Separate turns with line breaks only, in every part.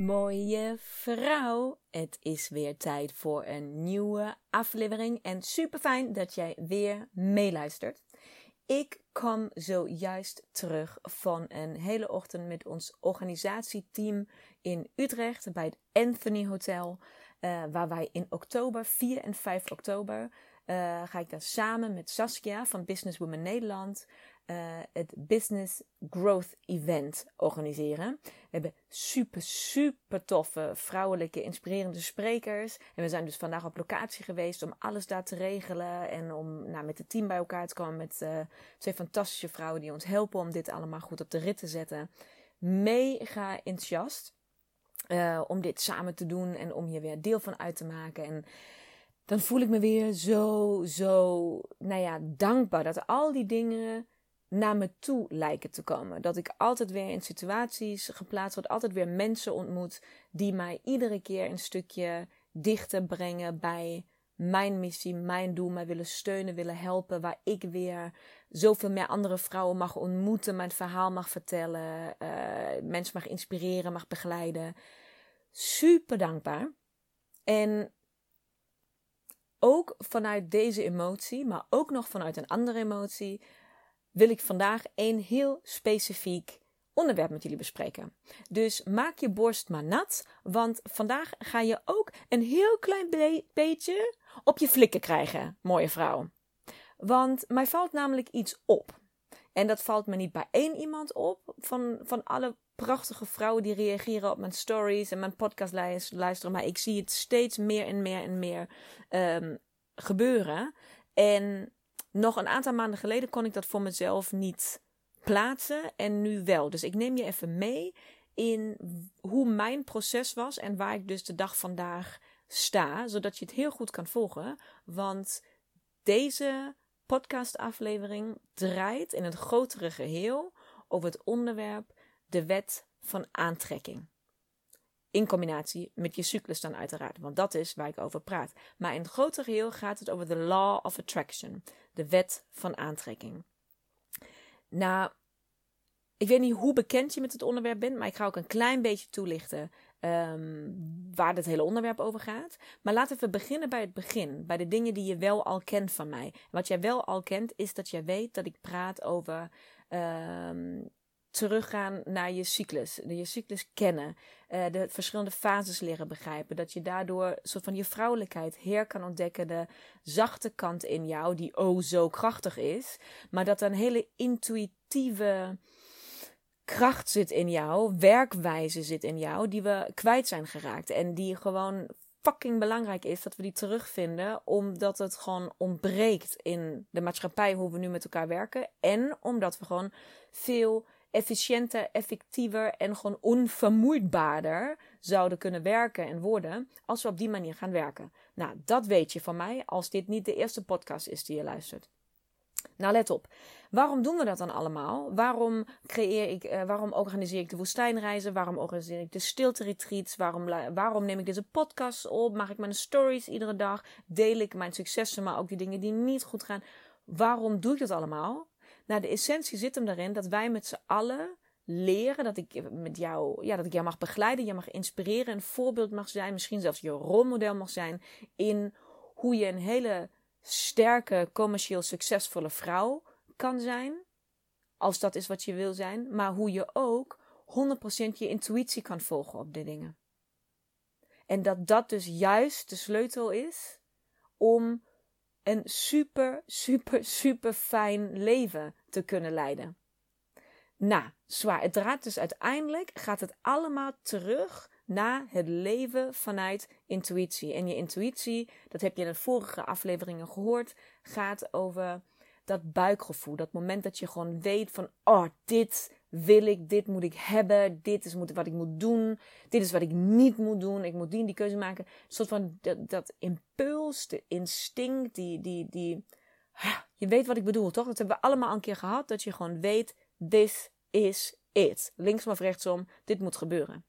Mooie vrouw, het is weer tijd voor een nieuwe aflevering en super fijn dat jij weer meeluistert. Ik kom zojuist terug van een hele ochtend met ons organisatieteam in Utrecht bij het Anthony Hotel, uh, waar wij in oktober, 4 en 5 oktober, uh, ga ik daar samen met Saskia van Business Women Nederland uh, het Business Growth Event organiseren. We hebben super, super toffe vrouwelijke, inspirerende sprekers. En we zijn dus vandaag op locatie geweest om alles daar te regelen. En om nou, met het team bij elkaar te komen met uh, twee fantastische vrouwen die ons helpen om dit allemaal goed op de rit te zetten. Mega enthousiast uh, om dit samen te doen en om hier weer deel van uit te maken. En dan voel ik me weer zo, zo, nou ja, dankbaar dat al die dingen naar me toe lijken te komen. Dat ik altijd weer in situaties geplaatst word, altijd weer mensen ontmoet die mij iedere keer een stukje dichter brengen bij mijn missie, mijn doel, mij willen steunen, willen helpen, waar ik weer zoveel meer andere vrouwen mag ontmoeten, mijn verhaal mag vertellen, uh, mensen mag inspireren, mag begeleiden. Super dankbaar. En ook vanuit deze emotie, maar ook nog vanuit een andere emotie, wil ik vandaag een heel specifiek onderwerp met jullie bespreken. Dus maak je borst maar nat, want vandaag ga je ook een heel klein beetje op je flikken krijgen, mooie vrouw. Want mij valt namelijk iets op. En dat valt me niet bij één iemand op van, van alle prachtige vrouwen die reageren op mijn stories en mijn podcast luisteren. Maar ik zie het steeds meer en meer en meer um, gebeuren. En nog een aantal maanden geleden kon ik dat voor mezelf niet plaatsen en nu wel. Dus ik neem je even mee in hoe mijn proces was en waar ik dus de dag vandaag sta, zodat je het heel goed kan volgen. Want deze podcastaflevering draait in het grotere geheel over het onderwerp de wet van aantrekking. In combinatie met je cyclus dan uiteraard, want dat is waar ik over praat. Maar in het grotere geheel gaat het over de law of attraction, de wet van aantrekking. Nou, ik weet niet hoe bekend je met het onderwerp bent, maar ik ga ook een klein beetje toelichten um, waar dit hele onderwerp over gaat. Maar laten we beginnen bij het begin, bij de dingen die je wel al kent van mij. Wat jij wel al kent, is dat jij weet dat ik praat over um, teruggaan naar je cyclus. Je cyclus kennen. Uh, de verschillende fases leren begrijpen. Dat je daardoor een soort van je vrouwelijkheid heer kan ontdekken. De zachte kant in jou, die oh zo krachtig is. Maar dat er een hele intuïtieve kracht zit in jou. Werkwijze zit in jou. Die we kwijt zijn geraakt. En die gewoon fucking belangrijk is dat we die terugvinden. Omdat het gewoon ontbreekt in de maatschappij hoe we nu met elkaar werken. En omdat we gewoon veel efficiënter, effectiever en gewoon onvermoeidbaarder zouden kunnen werken en worden als we op die manier gaan werken. Nou, dat weet je van mij als dit niet de eerste podcast is die je luistert. Nou, let op. Waarom doen we dat dan allemaal? Waarom creëer ik, uh, waarom organiseer ik de woestijnreizen? Waarom organiseer ik de stilte retreats? Waarom, waarom neem ik deze podcast op? Maak ik mijn stories iedere dag? Deel ik mijn successen, maar ook die dingen die niet goed gaan? Waarom doe ik dat allemaal? Nou, de essentie zit hem daarin dat wij met z'n allen leren dat ik met jou, ja, dat ik jou mag begeleiden, je mag inspireren, een voorbeeld mag zijn, misschien zelfs je rolmodel mag zijn in hoe je een hele sterke, commercieel succesvolle vrouw kan zijn, als dat is wat je wil zijn, maar hoe je ook 100% je intuïtie kan volgen op de dingen. En dat dat dus juist de sleutel is om een super, super, super fijn leven te kunnen leiden. Nou, zwaar. Het draait dus uiteindelijk, gaat het allemaal terug naar het leven vanuit intuïtie. En je intuïtie, dat heb je in de vorige afleveringen gehoord, gaat over dat buikgevoel. Dat moment dat je gewoon weet van, oh, dit wil ik, dit moet ik hebben, dit is wat ik moet doen, dit is wat ik niet moet doen, ik moet die die keuze maken. Een soort van dat, dat impuls, de instinct, die, die, die, je weet wat ik bedoel, toch? Dat hebben we allemaal een keer gehad, dat je gewoon weet, this is it. Linksom of rechtsom, dit moet gebeuren.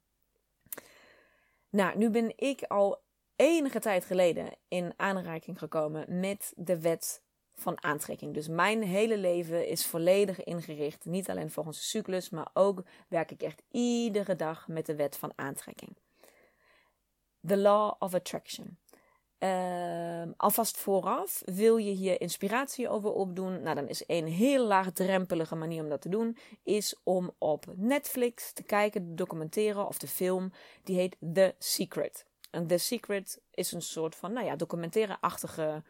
Nou, nu ben ik al enige tijd geleden in aanraking gekomen met de wet van aantrekking. Dus mijn hele leven is volledig ingericht, niet alleen volgens de cyclus, maar ook werk ik echt iedere dag met de wet van aantrekking. The Law of Attraction. Uh, alvast vooraf, wil je hier inspiratie over opdoen? Nou, dan is een heel laagdrempelige manier om dat te doen, is om op Netflix te kijken, te documenteren of de film, die heet The Secret. En The Secret is een soort van, nou ja, documentaire-achtige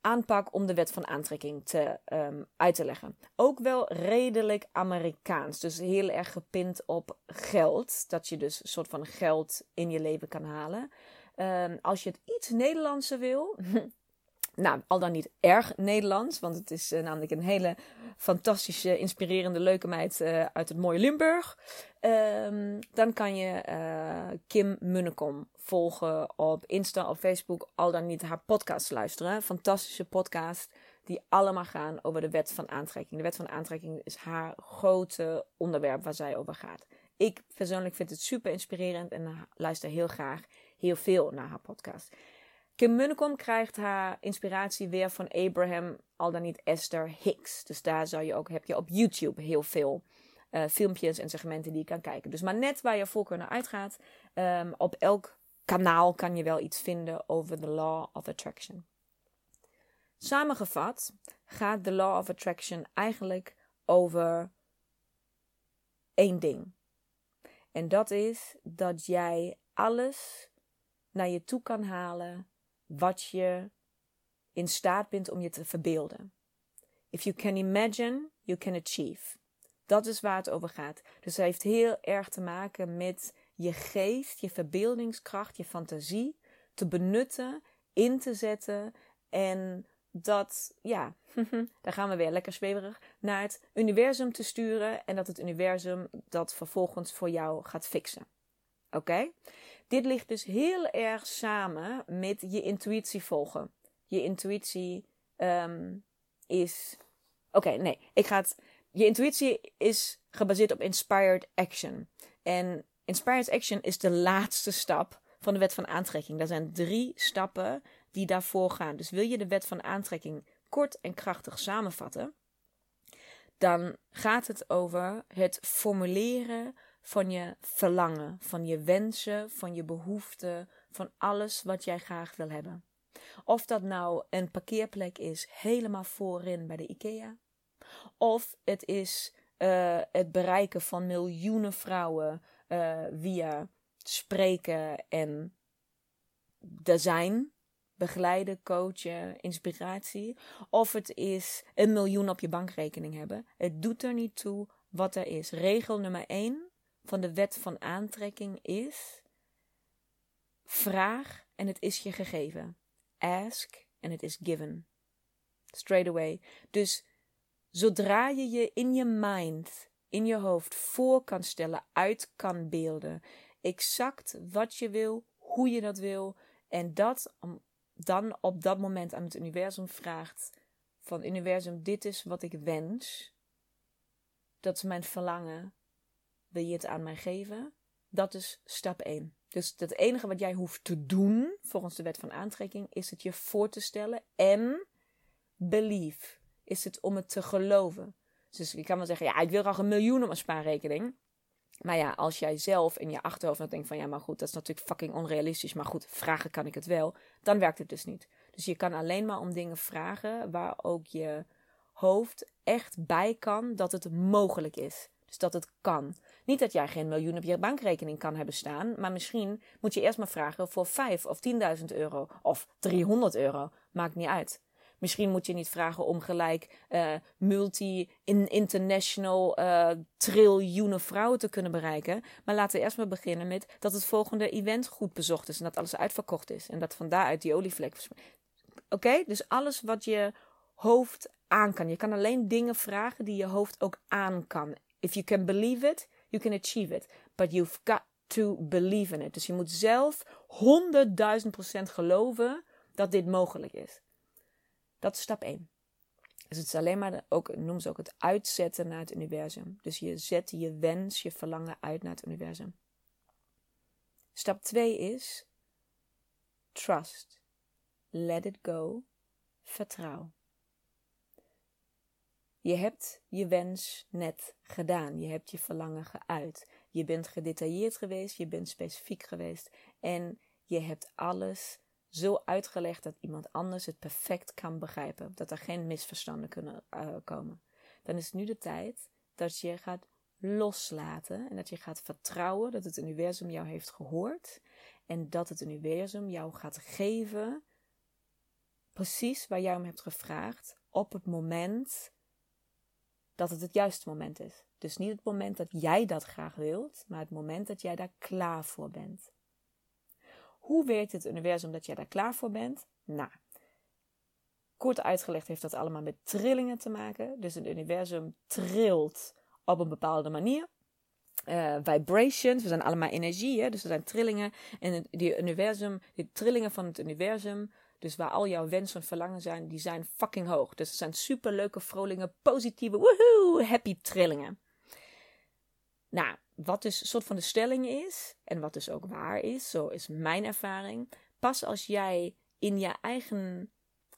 aanpak om de wet van aantrekking te, um, uit te leggen. Ook wel redelijk Amerikaans. Dus heel erg gepind op geld. Dat je dus een soort van geld in je leven kan halen. Um, als je het iets Nederlandser wil. nou, al dan niet erg Nederlands. Want het is uh, namelijk een hele fantastische, inspirerende, leuke meid uh, uit het mooie Limburg. Um, dan kan je uh, Kim Munnekom volgen op Insta, op Facebook, al dan niet haar podcast luisteren. Fantastische podcast die allemaal gaan over de wet van aantrekking. De wet van aantrekking is haar grote onderwerp waar zij over gaat. Ik persoonlijk vind het super inspirerend en luister heel graag heel veel naar haar podcast. Kim Munnekom krijgt haar inspiratie weer van Abraham, al dan niet Esther Hicks. Dus daar zou je ook, heb je op YouTube heel veel uh, filmpjes en segmenten die je kan kijken. Dus maar net waar je voorkeur naar uitgaat, um, op elk kanaal kan je wel iets vinden over the law of attraction. Samengevat gaat de law of attraction eigenlijk over één ding. En dat is dat jij alles naar je toe kan halen wat je in staat bent om je te verbeelden. If you can imagine, you can achieve. Dat is waar het over gaat. Dus het heeft heel erg te maken met je geest, je verbeeldingskracht, je fantasie te benutten, in te zetten en dat, ja, daar gaan we weer lekker zweverig, naar het universum te sturen en dat het universum dat vervolgens voor jou gaat fixen. Oké? Dit ligt dus heel erg samen met je intuïtie volgen. Je intuïtie um, is. Oké, nee, ik ga het. Je intuïtie is gebaseerd op inspired action. En inspired action is de laatste stap van de wet van aantrekking. Er zijn drie stappen die daarvoor gaan. Dus wil je de wet van aantrekking kort en krachtig samenvatten, dan gaat het over het formuleren van je verlangen, van je wensen, van je behoeften, van alles wat jij graag wil hebben. Of dat nou een parkeerplek is helemaal voorin bij de IKEA, of het is uh, het bereiken van miljoenen vrouwen uh, via spreken en design, begeleiden, coachen, inspiratie. Of het is een miljoen op je bankrekening hebben. Het doet er niet toe wat er is. Regel nummer 1 van de wet van aantrekking is: vraag en het is je gegeven. Ask en het is given. Straight away. Dus zodra je je in je mind, in je hoofd voor kan stellen, uit kan beelden, exact wat je wil, hoe je dat wil, en dat dan op dat moment aan het universum vraagt: van universum, dit is wat ik wens. Dat is mijn verlangen wil je het aan mij geven? Dat is stap 1. Dus het enige wat jij hoeft te doen, volgens de wet van aantrekking, is het je voor te stellen en believe. Is het om het te geloven. Dus je kan wel zeggen, ja, ik wil graag een miljoen op mijn spaarrekening. Maar ja, als jij zelf in je achterhoofd denkt van ja, maar goed, dat is natuurlijk fucking onrealistisch. Maar goed, vragen kan ik het wel. Dan werkt het dus niet. Dus je kan alleen maar om dingen vragen waar ook je hoofd echt bij kan dat het mogelijk is. Dus dat het kan. Niet dat jij geen miljoen op je bankrekening kan hebben staan, maar misschien moet je eerst maar vragen voor 5 of 10.000 euro of 300 euro. Maakt niet uit. Misschien moet je niet vragen om gelijk uh, multi-international uh, triljoenen vrouwen te kunnen bereiken. Maar laten we eerst maar beginnen met dat het volgende event goed bezocht is. En dat alles uitverkocht is. En dat van daaruit die olievlek. Oké, dus alles wat je hoofd aan kan. Je kan alleen dingen vragen die je hoofd ook aan kan. If you can believe it, you can achieve it. But you've got to believe in it. Dus je moet zelf 100.000% geloven dat dit mogelijk is. Dat is stap 1. Dus het is alleen maar, ook, noem ze ook het uitzetten naar het universum. Dus je zet je wens, je verlangen uit naar het universum. Stap 2 is trust. Let it go. Vertrouw. Je hebt je wens net gedaan. Je hebt je verlangen geuit. Je bent gedetailleerd geweest, je bent specifiek geweest. En je hebt alles zo uitgelegd dat iemand anders het perfect kan begrijpen. Dat er geen misverstanden kunnen uh, komen. Dan is nu de tijd dat je gaat loslaten en dat je gaat vertrouwen dat het universum jou heeft gehoord en dat het universum jou gaat geven precies waar jij om hebt gevraagd op het moment dat het het juiste moment is. Dus niet het moment dat jij dat graag wilt, maar het moment dat jij daar klaar voor bent. Hoe werkt het universum dat jij daar klaar voor bent? Nou, kort uitgelegd heeft dat allemaal met trillingen te maken. Dus het universum trilt op een bepaalde manier. Uh, vibrations, we zijn allemaal energie, hè? dus er zijn trillingen. En die universum, die trillingen van het universum, dus waar al jouw wensen en verlangen zijn, die zijn fucking hoog. Dus het zijn superleuke, vrolijke, positieve, woehoe, happy trillingen. Nou, wat dus een soort van de stelling is, en wat dus ook waar is, zo is mijn ervaring. Pas als jij in je eigen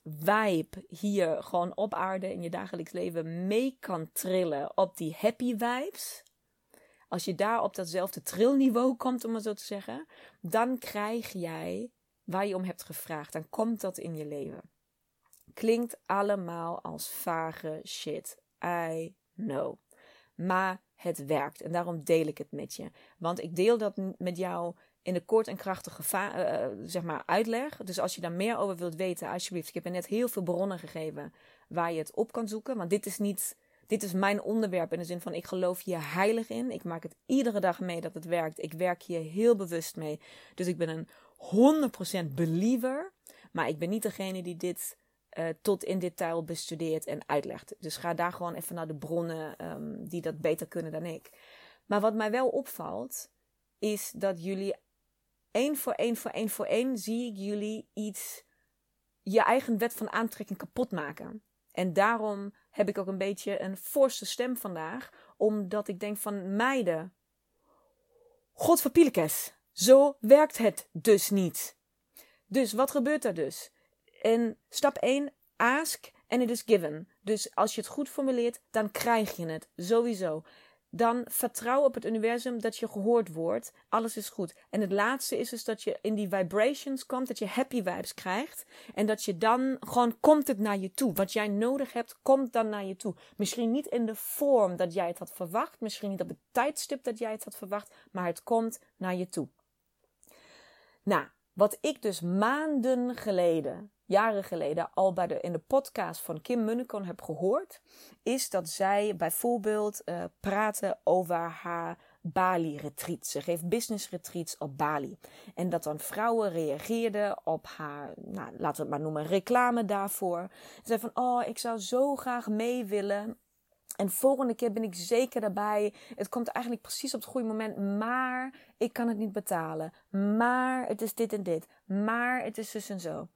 vibe hier gewoon op aarde in je dagelijks leven mee kan trillen op die happy vibes. Als je daar op datzelfde trilniveau komt, om het zo te zeggen, dan krijg jij waar je om hebt gevraagd. Dan komt dat in je leven. Klinkt allemaal als vage shit. I know. Maar het werkt. En daarom deel ik het met je. Want ik deel dat met jou in de kort en krachtige uh, zeg maar uitleg. Dus als je daar meer over wilt weten, alsjeblieft. Ik heb je net heel veel bronnen gegeven waar je het op kan zoeken. Want dit is niet. Dit is mijn onderwerp in de zin van ik geloof hier heilig in. Ik maak het iedere dag mee dat het werkt. Ik werk hier heel bewust mee. Dus ik ben een 100% believer. Maar ik ben niet degene die dit uh, tot in detail bestudeert en uitlegt. Dus ga daar gewoon even naar de bronnen um, die dat beter kunnen dan ik. Maar wat mij wel opvalt, is dat jullie één voor één voor één voor één zie ik jullie iets, je eigen wet van aantrekking kapot maken. En daarom heb ik ook een beetje een forse stem vandaag, omdat ik denk van meiden, godverpielekes, zo werkt het dus niet. Dus wat gebeurt er dus? En stap 1, ask and it is given. Dus als je het goed formuleert, dan krijg je het sowieso. Dan vertrouw op het universum dat je gehoord wordt. Alles is goed. En het laatste is dus dat je in die vibrations komt, dat je happy vibes krijgt. En dat je dan gewoon komt het naar je toe. Wat jij nodig hebt, komt dan naar je toe. Misschien niet in de vorm dat jij het had verwacht. Misschien niet op het tijdstip dat jij het had verwacht. Maar het komt naar je toe. Nou, wat ik dus maanden geleden jaren geleden al bij de, in de podcast van Kim Munnekon heb gehoord, is dat zij bijvoorbeeld uh, praten over haar Bali-retreat. Ze geeft business retreats op Bali. En dat dan vrouwen reageerden op haar, nou, laten we het maar noemen, reclame daarvoor. Ze zei van, oh, ik zou zo graag mee willen. En volgende keer ben ik zeker daarbij. Het komt eigenlijk precies op het goede moment. Maar ik kan het niet betalen. Maar het is dit en dit. Maar het is dus en zo.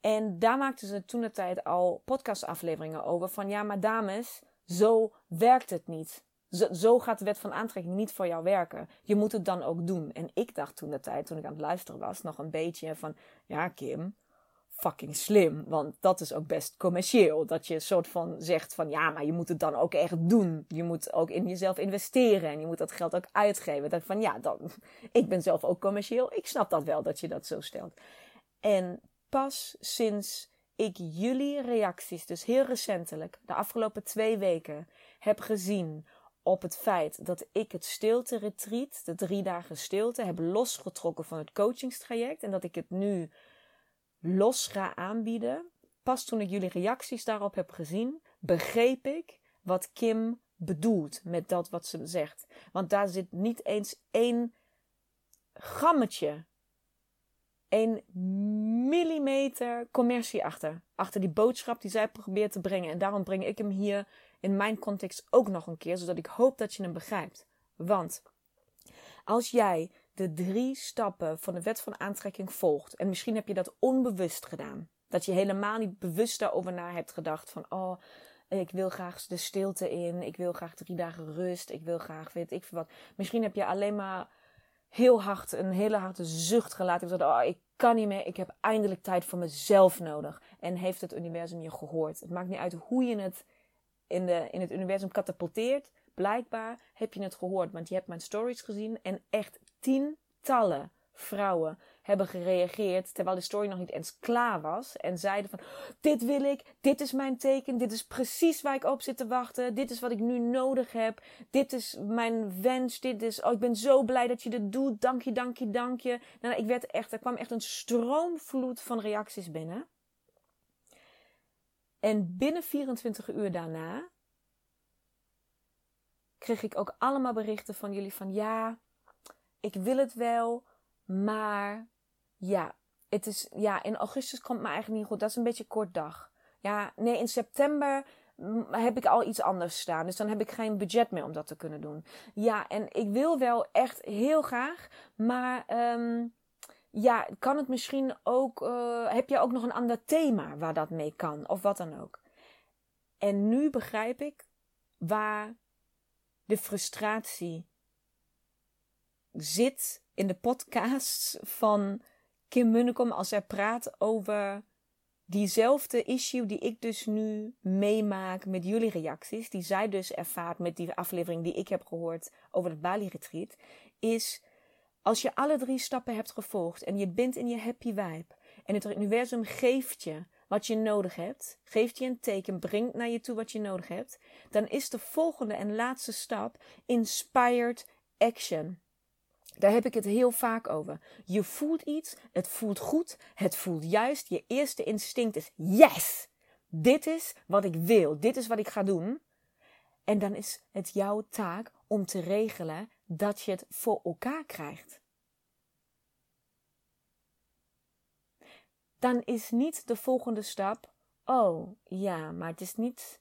En daar maakten ze toen de tijd al podcastafleveringen over. Van ja, maar dames, zo werkt het niet. Zo, zo, gaat de wet van aantrekking niet voor jou werken. Je moet het dan ook doen. En ik dacht toen de tijd, toen ik aan het luisteren was, nog een beetje van: ja, Kim, fucking slim. Want dat is ook best commercieel. Dat je een soort van zegt van ja, maar je moet het dan ook echt doen. Je moet ook in jezelf investeren en je moet dat geld ook uitgeven. Dat van ja, dan, ik ben zelf ook commercieel. Ik snap dat wel dat je dat zo stelt. En pas sinds ik jullie reacties, dus heel recentelijk, de afgelopen twee weken, heb gezien op het feit dat ik het stilte retreat, de drie dagen stilte, heb losgetrokken van het coachingstraject en dat ik het nu los ga aanbieden, pas toen ik jullie reacties daarop heb gezien, begreep ik wat Kim bedoelt met dat wat ze zegt. Want daar zit niet eens één gammetje, één millimeter commercie achter. Achter die boodschap die zij probeert te brengen. En daarom breng ik hem hier in mijn context ook nog een keer, zodat ik hoop dat je hem begrijpt. Want als jij de drie stappen van de wet van aantrekking volgt, en misschien heb je dat onbewust gedaan, dat je helemaal niet bewust daarover na hebt gedacht van, oh, ik wil graag de stilte in, ik wil graag drie dagen rust, ik wil graag weet ik veel wat. Misschien heb je alleen maar heel hard een hele harde zucht gelaten. Je oh, ik kan niet meer, ik heb eindelijk tijd voor mezelf nodig. En heeft het universum je gehoord? Het maakt niet uit hoe je het in, de, in het universum katapulteert. Blijkbaar heb je het gehoord, want je hebt mijn stories gezien en echt tientallen vrouwen hebben gereageerd terwijl de story nog niet eens klaar was. En zeiden van, dit wil ik, dit is mijn teken, dit is precies waar ik op zit te wachten, dit is wat ik nu nodig heb, dit is mijn wens, dit is, oh ik ben zo blij dat je dit doet, dank je, dank je, dank je. Nou, ik werd echt, er kwam echt een stroomvloed van reacties binnen. En binnen 24 uur daarna kreeg ik ook allemaal berichten van jullie van ja, ik wil het wel, maar ja, het is, ja, in augustus komt me eigenlijk niet goed. Dat is een beetje kort dag. Ja, nee, in september heb ik al iets anders staan. Dus dan heb ik geen budget meer om dat te kunnen doen. Ja, en ik wil wel echt heel graag, maar um, ja, kan het misschien ook. Uh, heb je ook nog een ander thema waar dat mee kan? Of wat dan ook. En nu begrijp ik waar de frustratie zit in de podcasts van Kim Munnekom als zij praat over diezelfde issue die ik dus nu meemaak met jullie reacties, die zij dus ervaart met die aflevering die ik heb gehoord over het Bali Retreat, is als je alle drie stappen hebt gevolgd en je bent in je happy vibe en het universum geeft je wat je nodig hebt, geeft je een teken, brengt naar je toe wat je nodig hebt, dan is de volgende en laatste stap inspired action. Daar heb ik het heel vaak over. Je voelt iets, het voelt goed, het voelt juist. Je eerste instinct is: yes! Dit is wat ik wil, dit is wat ik ga doen. En dan is het jouw taak om te regelen dat je het voor elkaar krijgt. Dan is niet de volgende stap: oh ja, maar het is niet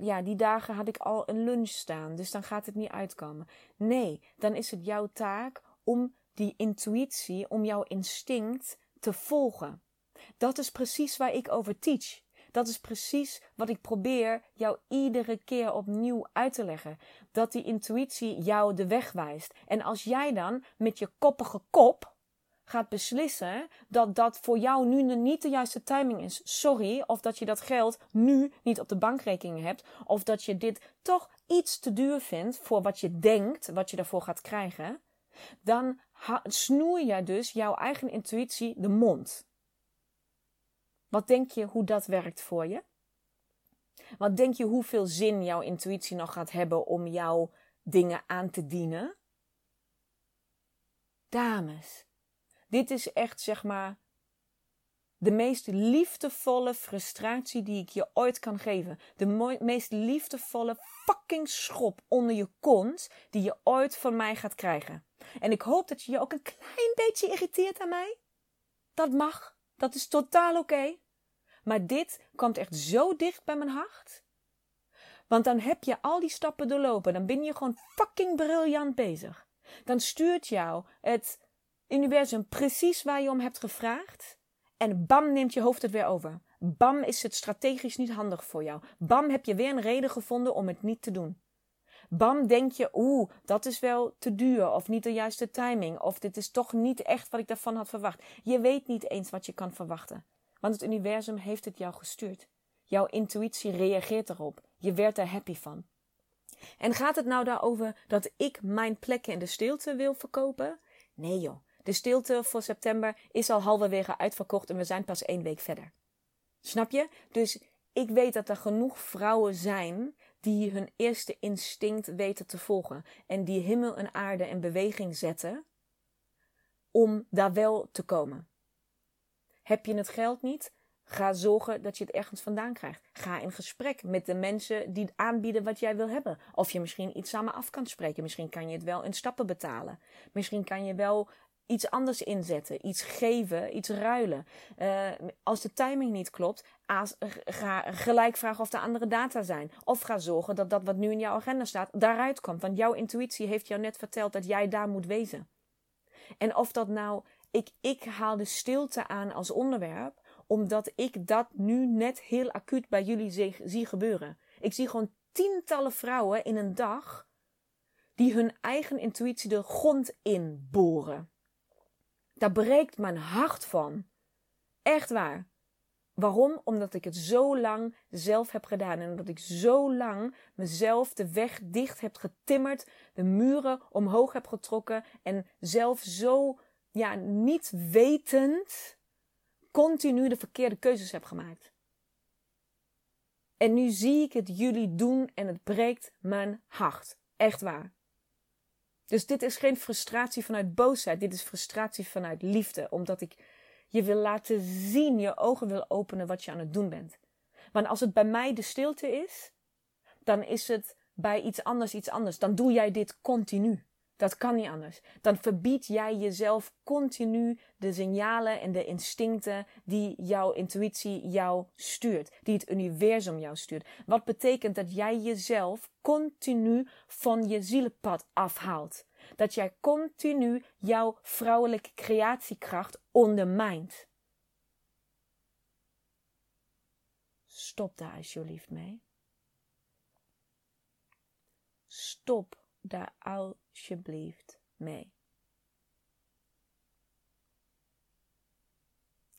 ja, die dagen had ik al een lunch staan, dus dan gaat het niet uitkomen. Nee, dan is het jouw taak om die intuïtie, om jouw instinct te volgen. Dat is precies waar ik over teach. Dat is precies wat ik probeer jou iedere keer opnieuw uit te leggen. Dat die intuïtie jou de weg wijst. En als jij dan met je koppige kop gaat beslissen dat dat voor jou nu niet de juiste timing is. Sorry, of dat je dat geld nu niet op de bankrekening hebt, of dat je dit toch iets te duur vindt voor wat je denkt, wat je daarvoor gaat krijgen, dan snoer je dus jouw eigen intuïtie de mond. Wat denk je hoe dat werkt voor je? Wat denk je hoeveel zin jouw intuïtie nog gaat hebben om jouw dingen aan te dienen? Dames, dit is echt, zeg maar, de meest liefdevolle frustratie die ik je ooit kan geven. De meest liefdevolle fucking schop onder je kont die je ooit van mij gaat krijgen. En ik hoop dat je je ook een klein beetje irriteert aan mij. Dat mag. Dat is totaal oké. Maar dit komt echt zo dicht bij mijn hart. Want dan heb je al die stappen doorlopen. Dan ben je gewoon fucking briljant bezig. Dan stuurt jou het universum precies waar je om hebt gevraagd. En bam neemt je hoofd het weer over. Bam is het strategisch niet handig voor jou. Bam heb je weer een reden gevonden om het niet te doen. Bam denk je, oeh, dat is wel te duur of niet de juiste timing of dit is toch niet echt wat ik daarvan had verwacht. Je weet niet eens wat je kan verwachten, want het universum heeft het jou gestuurd. Jouw intuïtie reageert erop. Je werd er happy van. En gaat het nou daarover dat ik mijn plekken in de stilte wil verkopen? Nee joh, de stilte voor september is al halverwege uitverkocht en we zijn pas één week verder. Snap je? Dus ik weet dat er genoeg vrouwen zijn die hun eerste instinct weten te volgen en die hemel en aarde in beweging zetten om daar wel te komen. Heb je het geld niet? Ga zorgen dat je het ergens vandaan krijgt. Ga in gesprek met de mensen die aanbieden wat jij wil hebben. Of je misschien iets samen af kan spreken. Misschien kan je het wel in stappen betalen. Misschien kan je wel iets anders inzetten, iets geven, iets ruilen. Uh, als de timing niet klopt, ga gelijk vragen of er andere data zijn. Of ga zorgen dat dat wat nu in jouw agenda staat, daaruit komt. Want jouw intuïtie heeft jou net verteld dat jij daar moet wezen. En of dat nou, ik, ik haal de stilte aan als onderwerp, omdat ik dat nu net heel acuut bij jullie zie, zie gebeuren. Ik zie gewoon tientallen vrouwen in een dag die hun eigen intuïtie de grond inboren. Daar breekt mijn hart van. Echt waar. Waarom? Omdat ik het zo lang zelf heb gedaan en omdat ik zo lang mezelf de weg dicht heb getimmerd, de muren omhoog heb getrokken en zelf zo, ja, niet wetend, continu de verkeerde keuzes heb gemaakt. En nu zie ik het jullie doen en het breekt mijn hart. Echt waar. Dus dit is geen frustratie vanuit boosheid. Dit is frustratie vanuit liefde. Omdat ik je wil laten zien, je ogen wil openen wat je aan het doen bent. Want als het bij mij de stilte is, dan is het bij iets anders iets anders. Dan doe jij dit continu. Dat kan niet anders. Dan verbied jij jezelf continu de signalen en de instincten die jouw intuïtie jou stuurt, die het universum jou stuurt. Wat betekent dat jij jezelf continu van je zielenpad afhaalt. Dat jij continu jouw vrouwelijke creatiekracht ondermijnt. Stop daar alsjeblieft mee. Stop daar alsjeblieft mee.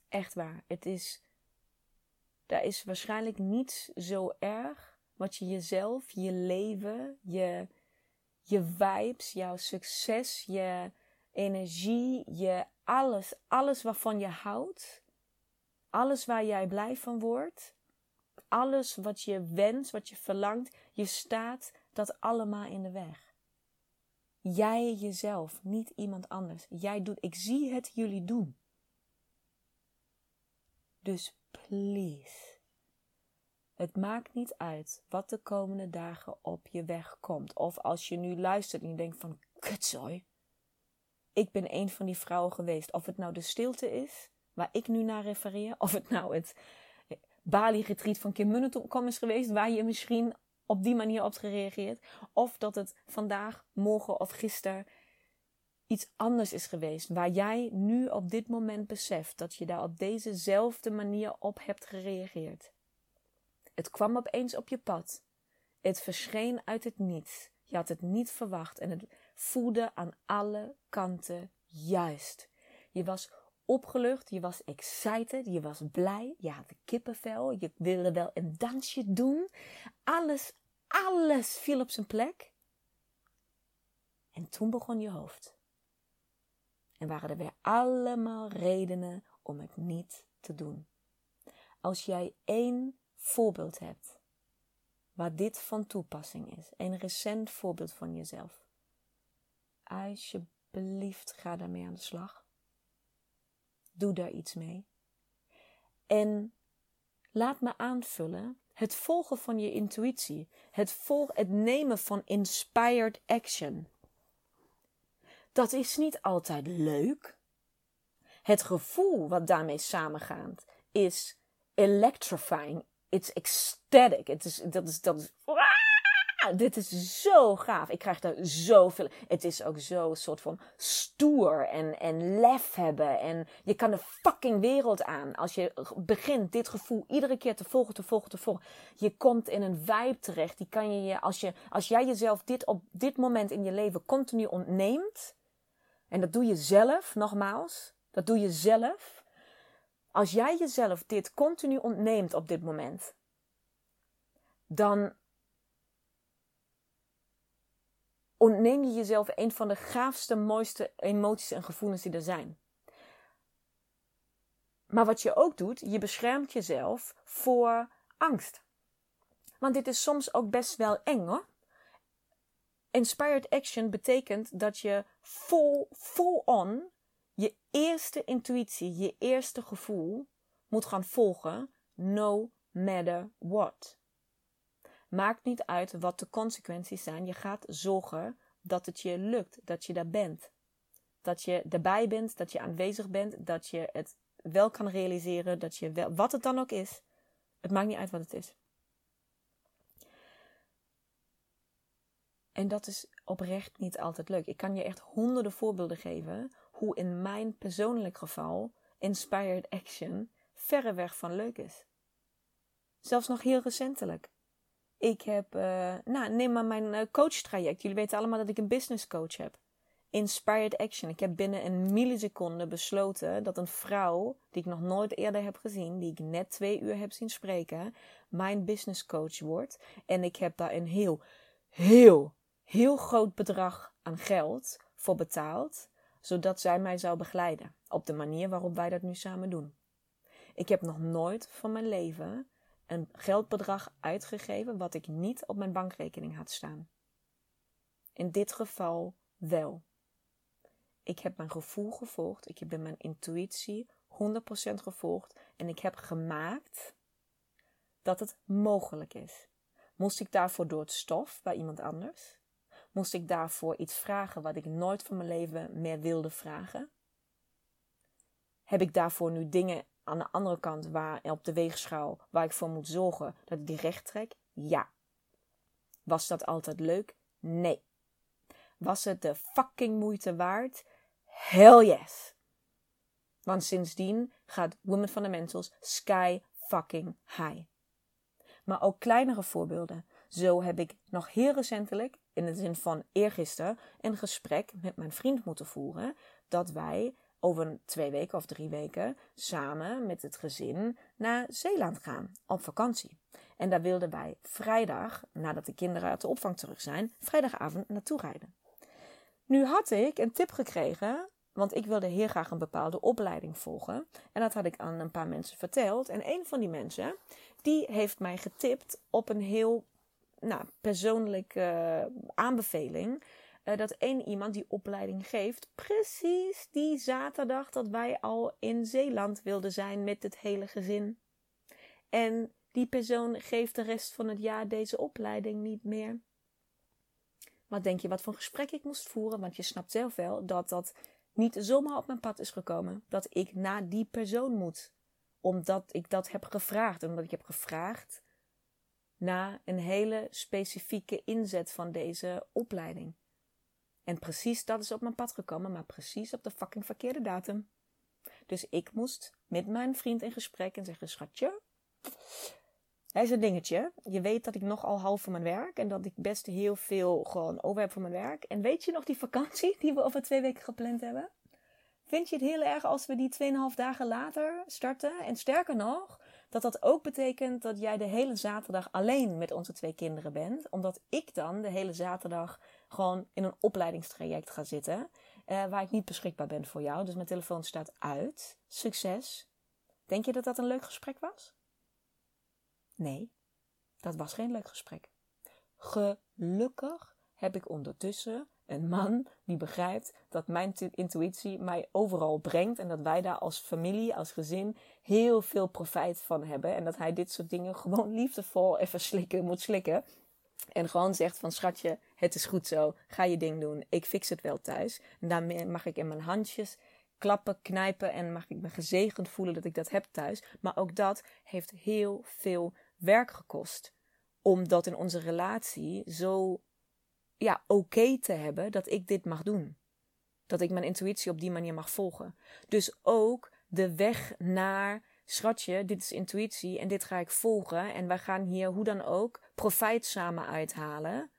Echt waar. Het is. Daar is waarschijnlijk niets zo erg wat je jezelf, je leven, je, je vibes, jouw succes, je energie, je alles, alles waarvan je houdt, alles waar jij blij van wordt, alles wat je wenst, wat je verlangt, je staat dat allemaal in de weg. Jij jezelf, niet iemand anders. Jij doet, ik zie het jullie doen. Dus please. Het maakt niet uit wat de komende dagen op je weg komt. Of als je nu luistert en je denkt van, kutzooi. Ik ben een van die vrouwen geweest. Of het nou de stilte is, waar ik nu naar refereer. Of het nou het Bali-retreat van Kim Munnekom is geweest, waar je misschien op die manier op gereageerd. Of dat het vandaag, morgen of gisteren iets anders is geweest. Waar jij nu op dit moment beseft dat je daar op dezezelfde manier op hebt gereageerd. Het kwam opeens op je pad. Het verscheen uit het niets. Je had het niet verwacht en het voelde aan alle kanten juist. Je was opgelucht, je was excited, je was blij, je had kippenvel, je wilde wel een dansje doen. Alles, alles viel op zijn plek. En toen begon je hoofd. En waren er weer allemaal redenen om het niet te doen. Als jij één voorbeeld hebt waar dit van toepassing is, een recent voorbeeld van jezelf, alsjeblieft ga daarmee aan de slag. Doe daar iets mee. En laat me aanvullen het volgen van je intuïtie, het, volg, het nemen van inspired action. Dat is niet altijd leuk. Het gevoel wat daarmee samengaat is electrifying. It's ecstatic. Het is, dat is, dat is, dit is zo gaaf. Ik krijg daar zoveel. Het is ook zo soort van stoer en, en lef hebben. En je kan de fucking wereld aan. Als je begint dit gevoel iedere keer te volgen, te volgen, te volgen. Je komt in een vibe terecht. Die kan je je, als, je, als jij jezelf dit op dit moment in je leven continu ontneemt. En dat doe je zelf, nogmaals. Dat doe je zelf. Als jij jezelf dit continu ontneemt op dit moment. Dan ontneem je jezelf een van de gaafste, mooiste emoties en gevoelens die er zijn. Maar wat je ook doet, je beschermt jezelf voor angst. Want dit is soms ook best wel eng hoor. Inspired action betekent dat je full, full on je eerste intuïtie, je eerste gevoel moet gaan volgen, no matter what. Maakt niet uit wat de consequenties zijn. Je gaat zorgen dat het je lukt, dat je daar bent. Dat je erbij bent, dat je aanwezig bent, dat je het wel kan realiseren, dat je wel, wat het dan ook is. Het maakt niet uit wat het is. En dat is oprecht niet altijd leuk. Ik kan je echt honderden voorbeelden geven hoe in mijn persoonlijk geval inspired action verreweg van leuk is. Zelfs nog heel recentelijk. Ik heb, uh, nou, neem maar mijn uh, coachtraject. Jullie weten allemaal dat ik een business coach heb. Inspired action. Ik heb binnen een milliseconde besloten dat een vrouw, die ik nog nooit eerder heb gezien, die ik net twee uur heb zien spreken, mijn business coach wordt. En ik heb daar een heel, heel, heel groot bedrag aan geld voor betaald, zodat zij mij zou begeleiden. Op de manier waarop wij dat nu samen doen. Ik heb nog nooit van mijn leven een geldbedrag uitgegeven wat ik niet op mijn bankrekening had staan. In dit geval wel. Ik heb mijn gevoel gevolgd, ik heb mijn intuïtie 100% gevolgd en ik heb gemaakt dat het mogelijk is. Moest ik daarvoor door het stof bij iemand anders? Moest ik daarvoor iets vragen wat ik nooit van mijn leven meer wilde vragen? Heb ik daarvoor nu dingen aan de andere kant waar op de weegschaal waar ik voor moet zorgen dat ik die recht trek? Ja. Was dat altijd leuk? Nee. Was het de fucking moeite waard? Hell yes. Want sindsdien gaat Women Fundamentals sky fucking high. Maar ook kleinere voorbeelden. Zo heb ik nog heel recentelijk, in de zin van eergisteren, een gesprek met mijn vriend moeten voeren. Dat wij over twee weken of drie weken samen met het gezin naar Zeeland gaan op vakantie. En daar wilden wij vrijdag, nadat de kinderen uit de opvang terug zijn, vrijdagavond naartoe rijden. Nu had ik een tip gekregen, want ik wilde heel graag een bepaalde opleiding volgen. En dat had ik aan een paar mensen verteld. En een van die mensen, die heeft mij getipt op een heel nou, persoonlijke aanbeveling uh, dat één iemand die opleiding geeft, precies die zaterdag dat wij al in Zeeland wilden zijn met het hele gezin. En die persoon geeft de rest van het jaar deze opleiding niet meer. Wat denk je wat voor gesprek ik moest voeren? Want je snapt zelf wel dat dat niet zomaar op mijn pad is gekomen. Dat ik naar die persoon moet. Omdat ik dat heb gevraagd. Omdat ik heb gevraagd naar een hele specifieke inzet van deze opleiding. En precies dat is op mijn pad gekomen, maar precies op de fucking verkeerde datum. Dus ik moest met mijn vriend in gesprek en zeggen: Schatje, hij is een dingetje. Je weet dat ik nogal half van mijn werk en dat ik best heel veel gewoon over heb voor mijn werk. En weet je nog die vakantie die we over twee weken gepland hebben? Vind je het heel erg als we die 2,5 dagen later starten? En sterker nog, dat dat ook betekent dat jij de hele zaterdag alleen met onze twee kinderen bent. Omdat ik dan de hele zaterdag gewoon in een opleidingstraject ga zitten. Uh, waar ik niet beschikbaar ben voor jou. Dus mijn telefoon staat uit. Succes. Denk je dat dat een leuk gesprek was? Nee, dat was geen leuk gesprek. Gelukkig heb ik ondertussen een man die begrijpt dat mijn intuïtie mij overal brengt en dat wij daar als familie, als gezin heel veel profijt van hebben en dat hij dit soort dingen gewoon liefdevol even slikken moet slikken en gewoon zegt van schatje, het is goed zo, ga je ding doen, ik fix het wel thuis. En daarmee mag ik in mijn handjes klappen, knijpen en mag ik me gezegend voelen dat ik dat heb thuis. Maar ook dat heeft heel veel werk gekost. Om dat in onze relatie zo ja, oké te hebben dat ik dit mag doen. Dat ik mijn intuïtie op die manier mag volgen. Dus ook de weg naar schatje, dit is intuïtie en dit ga ik volgen. En wij gaan hier hoe dan ook profijt samen uithalen.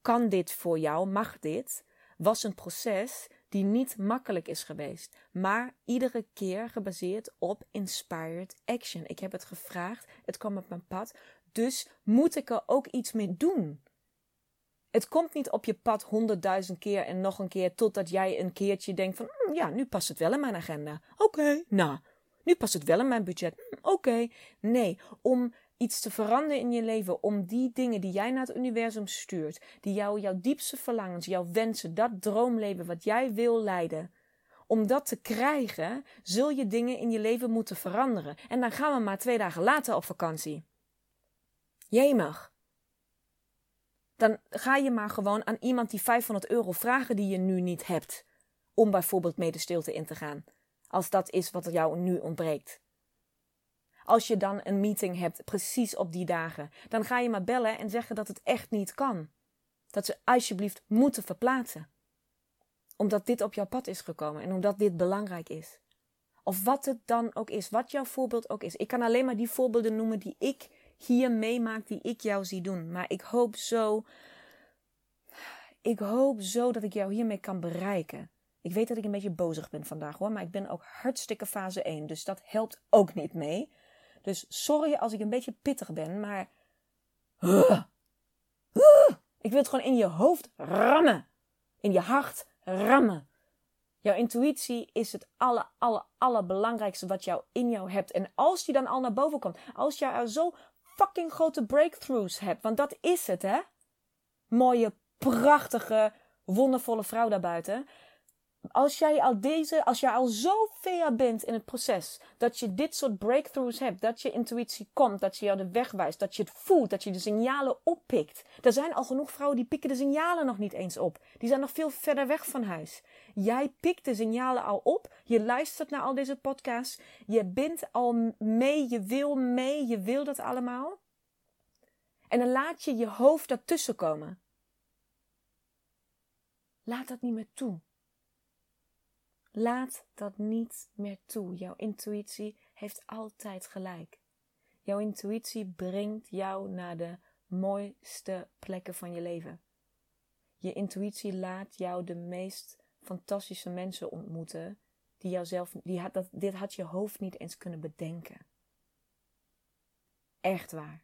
Kan dit voor jou? Mag dit? Was een proces die niet makkelijk is geweest, maar iedere keer gebaseerd op inspired action. Ik heb het gevraagd, het kwam op mijn pad, dus moet ik er ook iets mee doen. Het komt niet op je pad honderdduizend keer en nog een keer totdat jij een keertje denkt van hm, ja, nu past het wel in mijn agenda. Oké, nou, nu past het wel in mijn budget. Hm, oké, nee, om iets te veranderen in je leven, om die dingen die jij naar het universum stuurt, die jou, jouw diepste verlangens, jouw wensen, dat droomleven wat jij wil leiden, om dat te krijgen, zul je dingen in je leven moeten veranderen. En dan gaan we maar twee dagen later op vakantie. Jemig. Dan ga je maar gewoon aan iemand die 500 euro vragen die je nu niet hebt. Om bijvoorbeeld mee de stilte in te gaan. Als dat is wat jou nu ontbreekt. Als je dan een meeting hebt, precies op die dagen, dan ga je maar bellen en zeggen dat het echt niet kan. Dat ze alsjeblieft moeten verplaatsen. Omdat dit op jouw pad is gekomen en omdat dit belangrijk is. Of wat het dan ook is, wat jouw voorbeeld ook is. Ik kan alleen maar die voorbeelden noemen die ik hier meemaak, die ik jou zie doen. Maar ik hoop zo, ik hoop zo dat ik jou hiermee kan bereiken. Ik weet dat ik een beetje bozig ben vandaag hoor, maar ik ben ook hartstikke fase 1, dus dat helpt ook niet mee. Dus sorry als ik een beetje pittig ben, maar. Ik wil het gewoon in je hoofd rammen. In je hart rammen. Jouw intuïtie is het aller, aller, allerbelangrijkste wat jou in jou hebt. En als die dan al naar boven komt, als jij zo fucking grote breakthroughs hebt, want dat is het, hè? Mooie, prachtige, wondervolle vrouw daarbuiten als jij al deze, als jij al zo ver bent in het proces, dat je dit soort breakthroughs hebt, dat je intuïtie komt, dat je jou de weg wijst, dat je het voelt, dat je de signalen oppikt. Er zijn al genoeg vrouwen die pikken de signalen nog niet eens op. Die zijn nog veel verder weg van huis. Jij pikt de signalen al op, je luistert naar al deze podcasts, je bent al mee, je wil mee, je wil dat allemaal. En dan laat je je hoofd daartussen komen. Laat dat niet meer toe. Laat dat niet meer toe. Jouw intuïtie heeft altijd gelijk. Jouw intuïtie brengt jou naar de mooiste plekken van je leven. Je intuïtie laat jou de meest fantastische mensen ontmoeten die jouzelf, die had, dat, dit had je hoofd niet eens kunnen bedenken. Echt waar.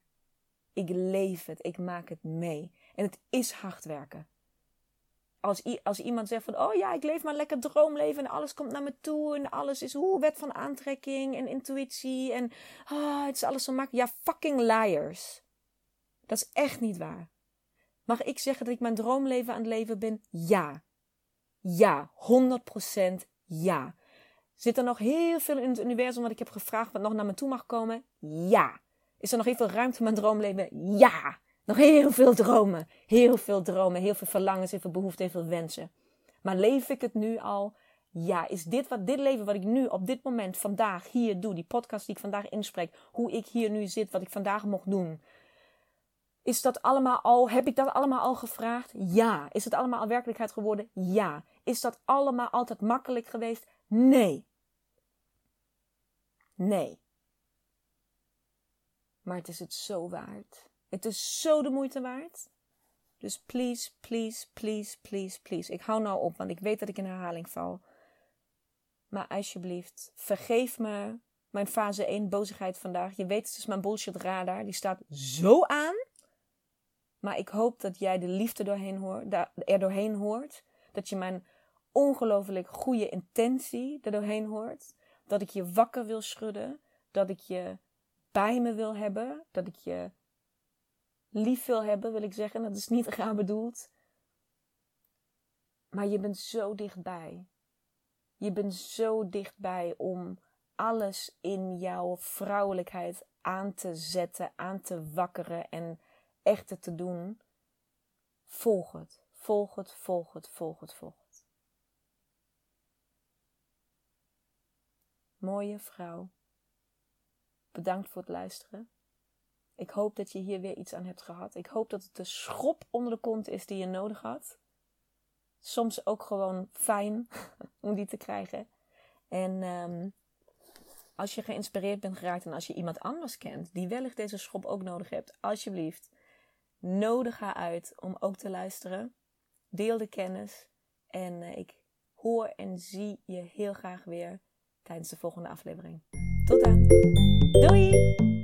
Ik leef het, ik maak het mee. En het is hard werken als, als iemand zegt van, oh ja, ik leef maar lekker droomleven en alles komt naar me toe en alles is hoe wet van aantrekking en intuïtie en oh, het is alles zo makkelijk. Ja, fucking liars. Dat is echt niet waar. Mag ik zeggen dat ik mijn droomleven aan het leven ben? Ja. Ja, 100% ja. Zit er nog heel veel in het universum wat ik heb gevraagd wat nog naar me toe mag komen? Ja. Is er nog heel veel ruimte in mijn droomleven? Ja. Nog heel veel dromen, heel veel dromen, heel veel verlangens, heel veel behoeften, heel veel wensen. Maar leef ik het nu al? Ja, is dit wat dit leven wat ik nu op dit moment vandaag hier doe, die podcast die ik vandaag inspreek, hoe ik hier nu zit, wat ik vandaag mocht doen. Is dat allemaal al, heb ik dat allemaal al gevraagd? Ja. Is het allemaal al werkelijkheid geworden? Ja. Is dat allemaal altijd makkelijk geweest? Nee. Nee. Maar het is het zo waard. Het is zo de moeite waard. Dus please, please, please, please, please. Ik hou nou op, want ik weet dat ik in herhaling val. Maar alsjeblieft, vergeef me mijn fase 1 bozigheid vandaag. Je weet, het is mijn bullshit radar. Die staat zo aan. Maar ik hoop dat jij de liefde doorheen hoort, er doorheen hoort. Dat je mijn ongelooflijk goede intentie er doorheen hoort. Dat ik je wakker wil schudden. Dat ik je bij me wil hebben. Dat ik je lief wil hebben, wil ik zeggen. Dat is niet raar bedoeld. Maar je bent zo dichtbij. Je bent zo dichtbij om alles in jouw vrouwelijkheid aan te zetten, aan te wakkeren en echt te doen. Volg het, volg het, volg het, volg het, volg het. Mooie vrouw. Bedankt voor het luisteren. Ik hoop dat je hier weer iets aan hebt gehad. Ik hoop dat het de schop onder de kont is die je nodig had. Soms ook gewoon fijn om die te krijgen. En um, als je geïnspireerd bent geraakt en als je iemand anders kent die wellicht deze schop ook nodig hebt, alsjeblieft, nodig haar uit om ook te luisteren. Deel de kennis. En uh, ik hoor en zie je heel graag weer tijdens de volgende aflevering. Tot dan. Doei!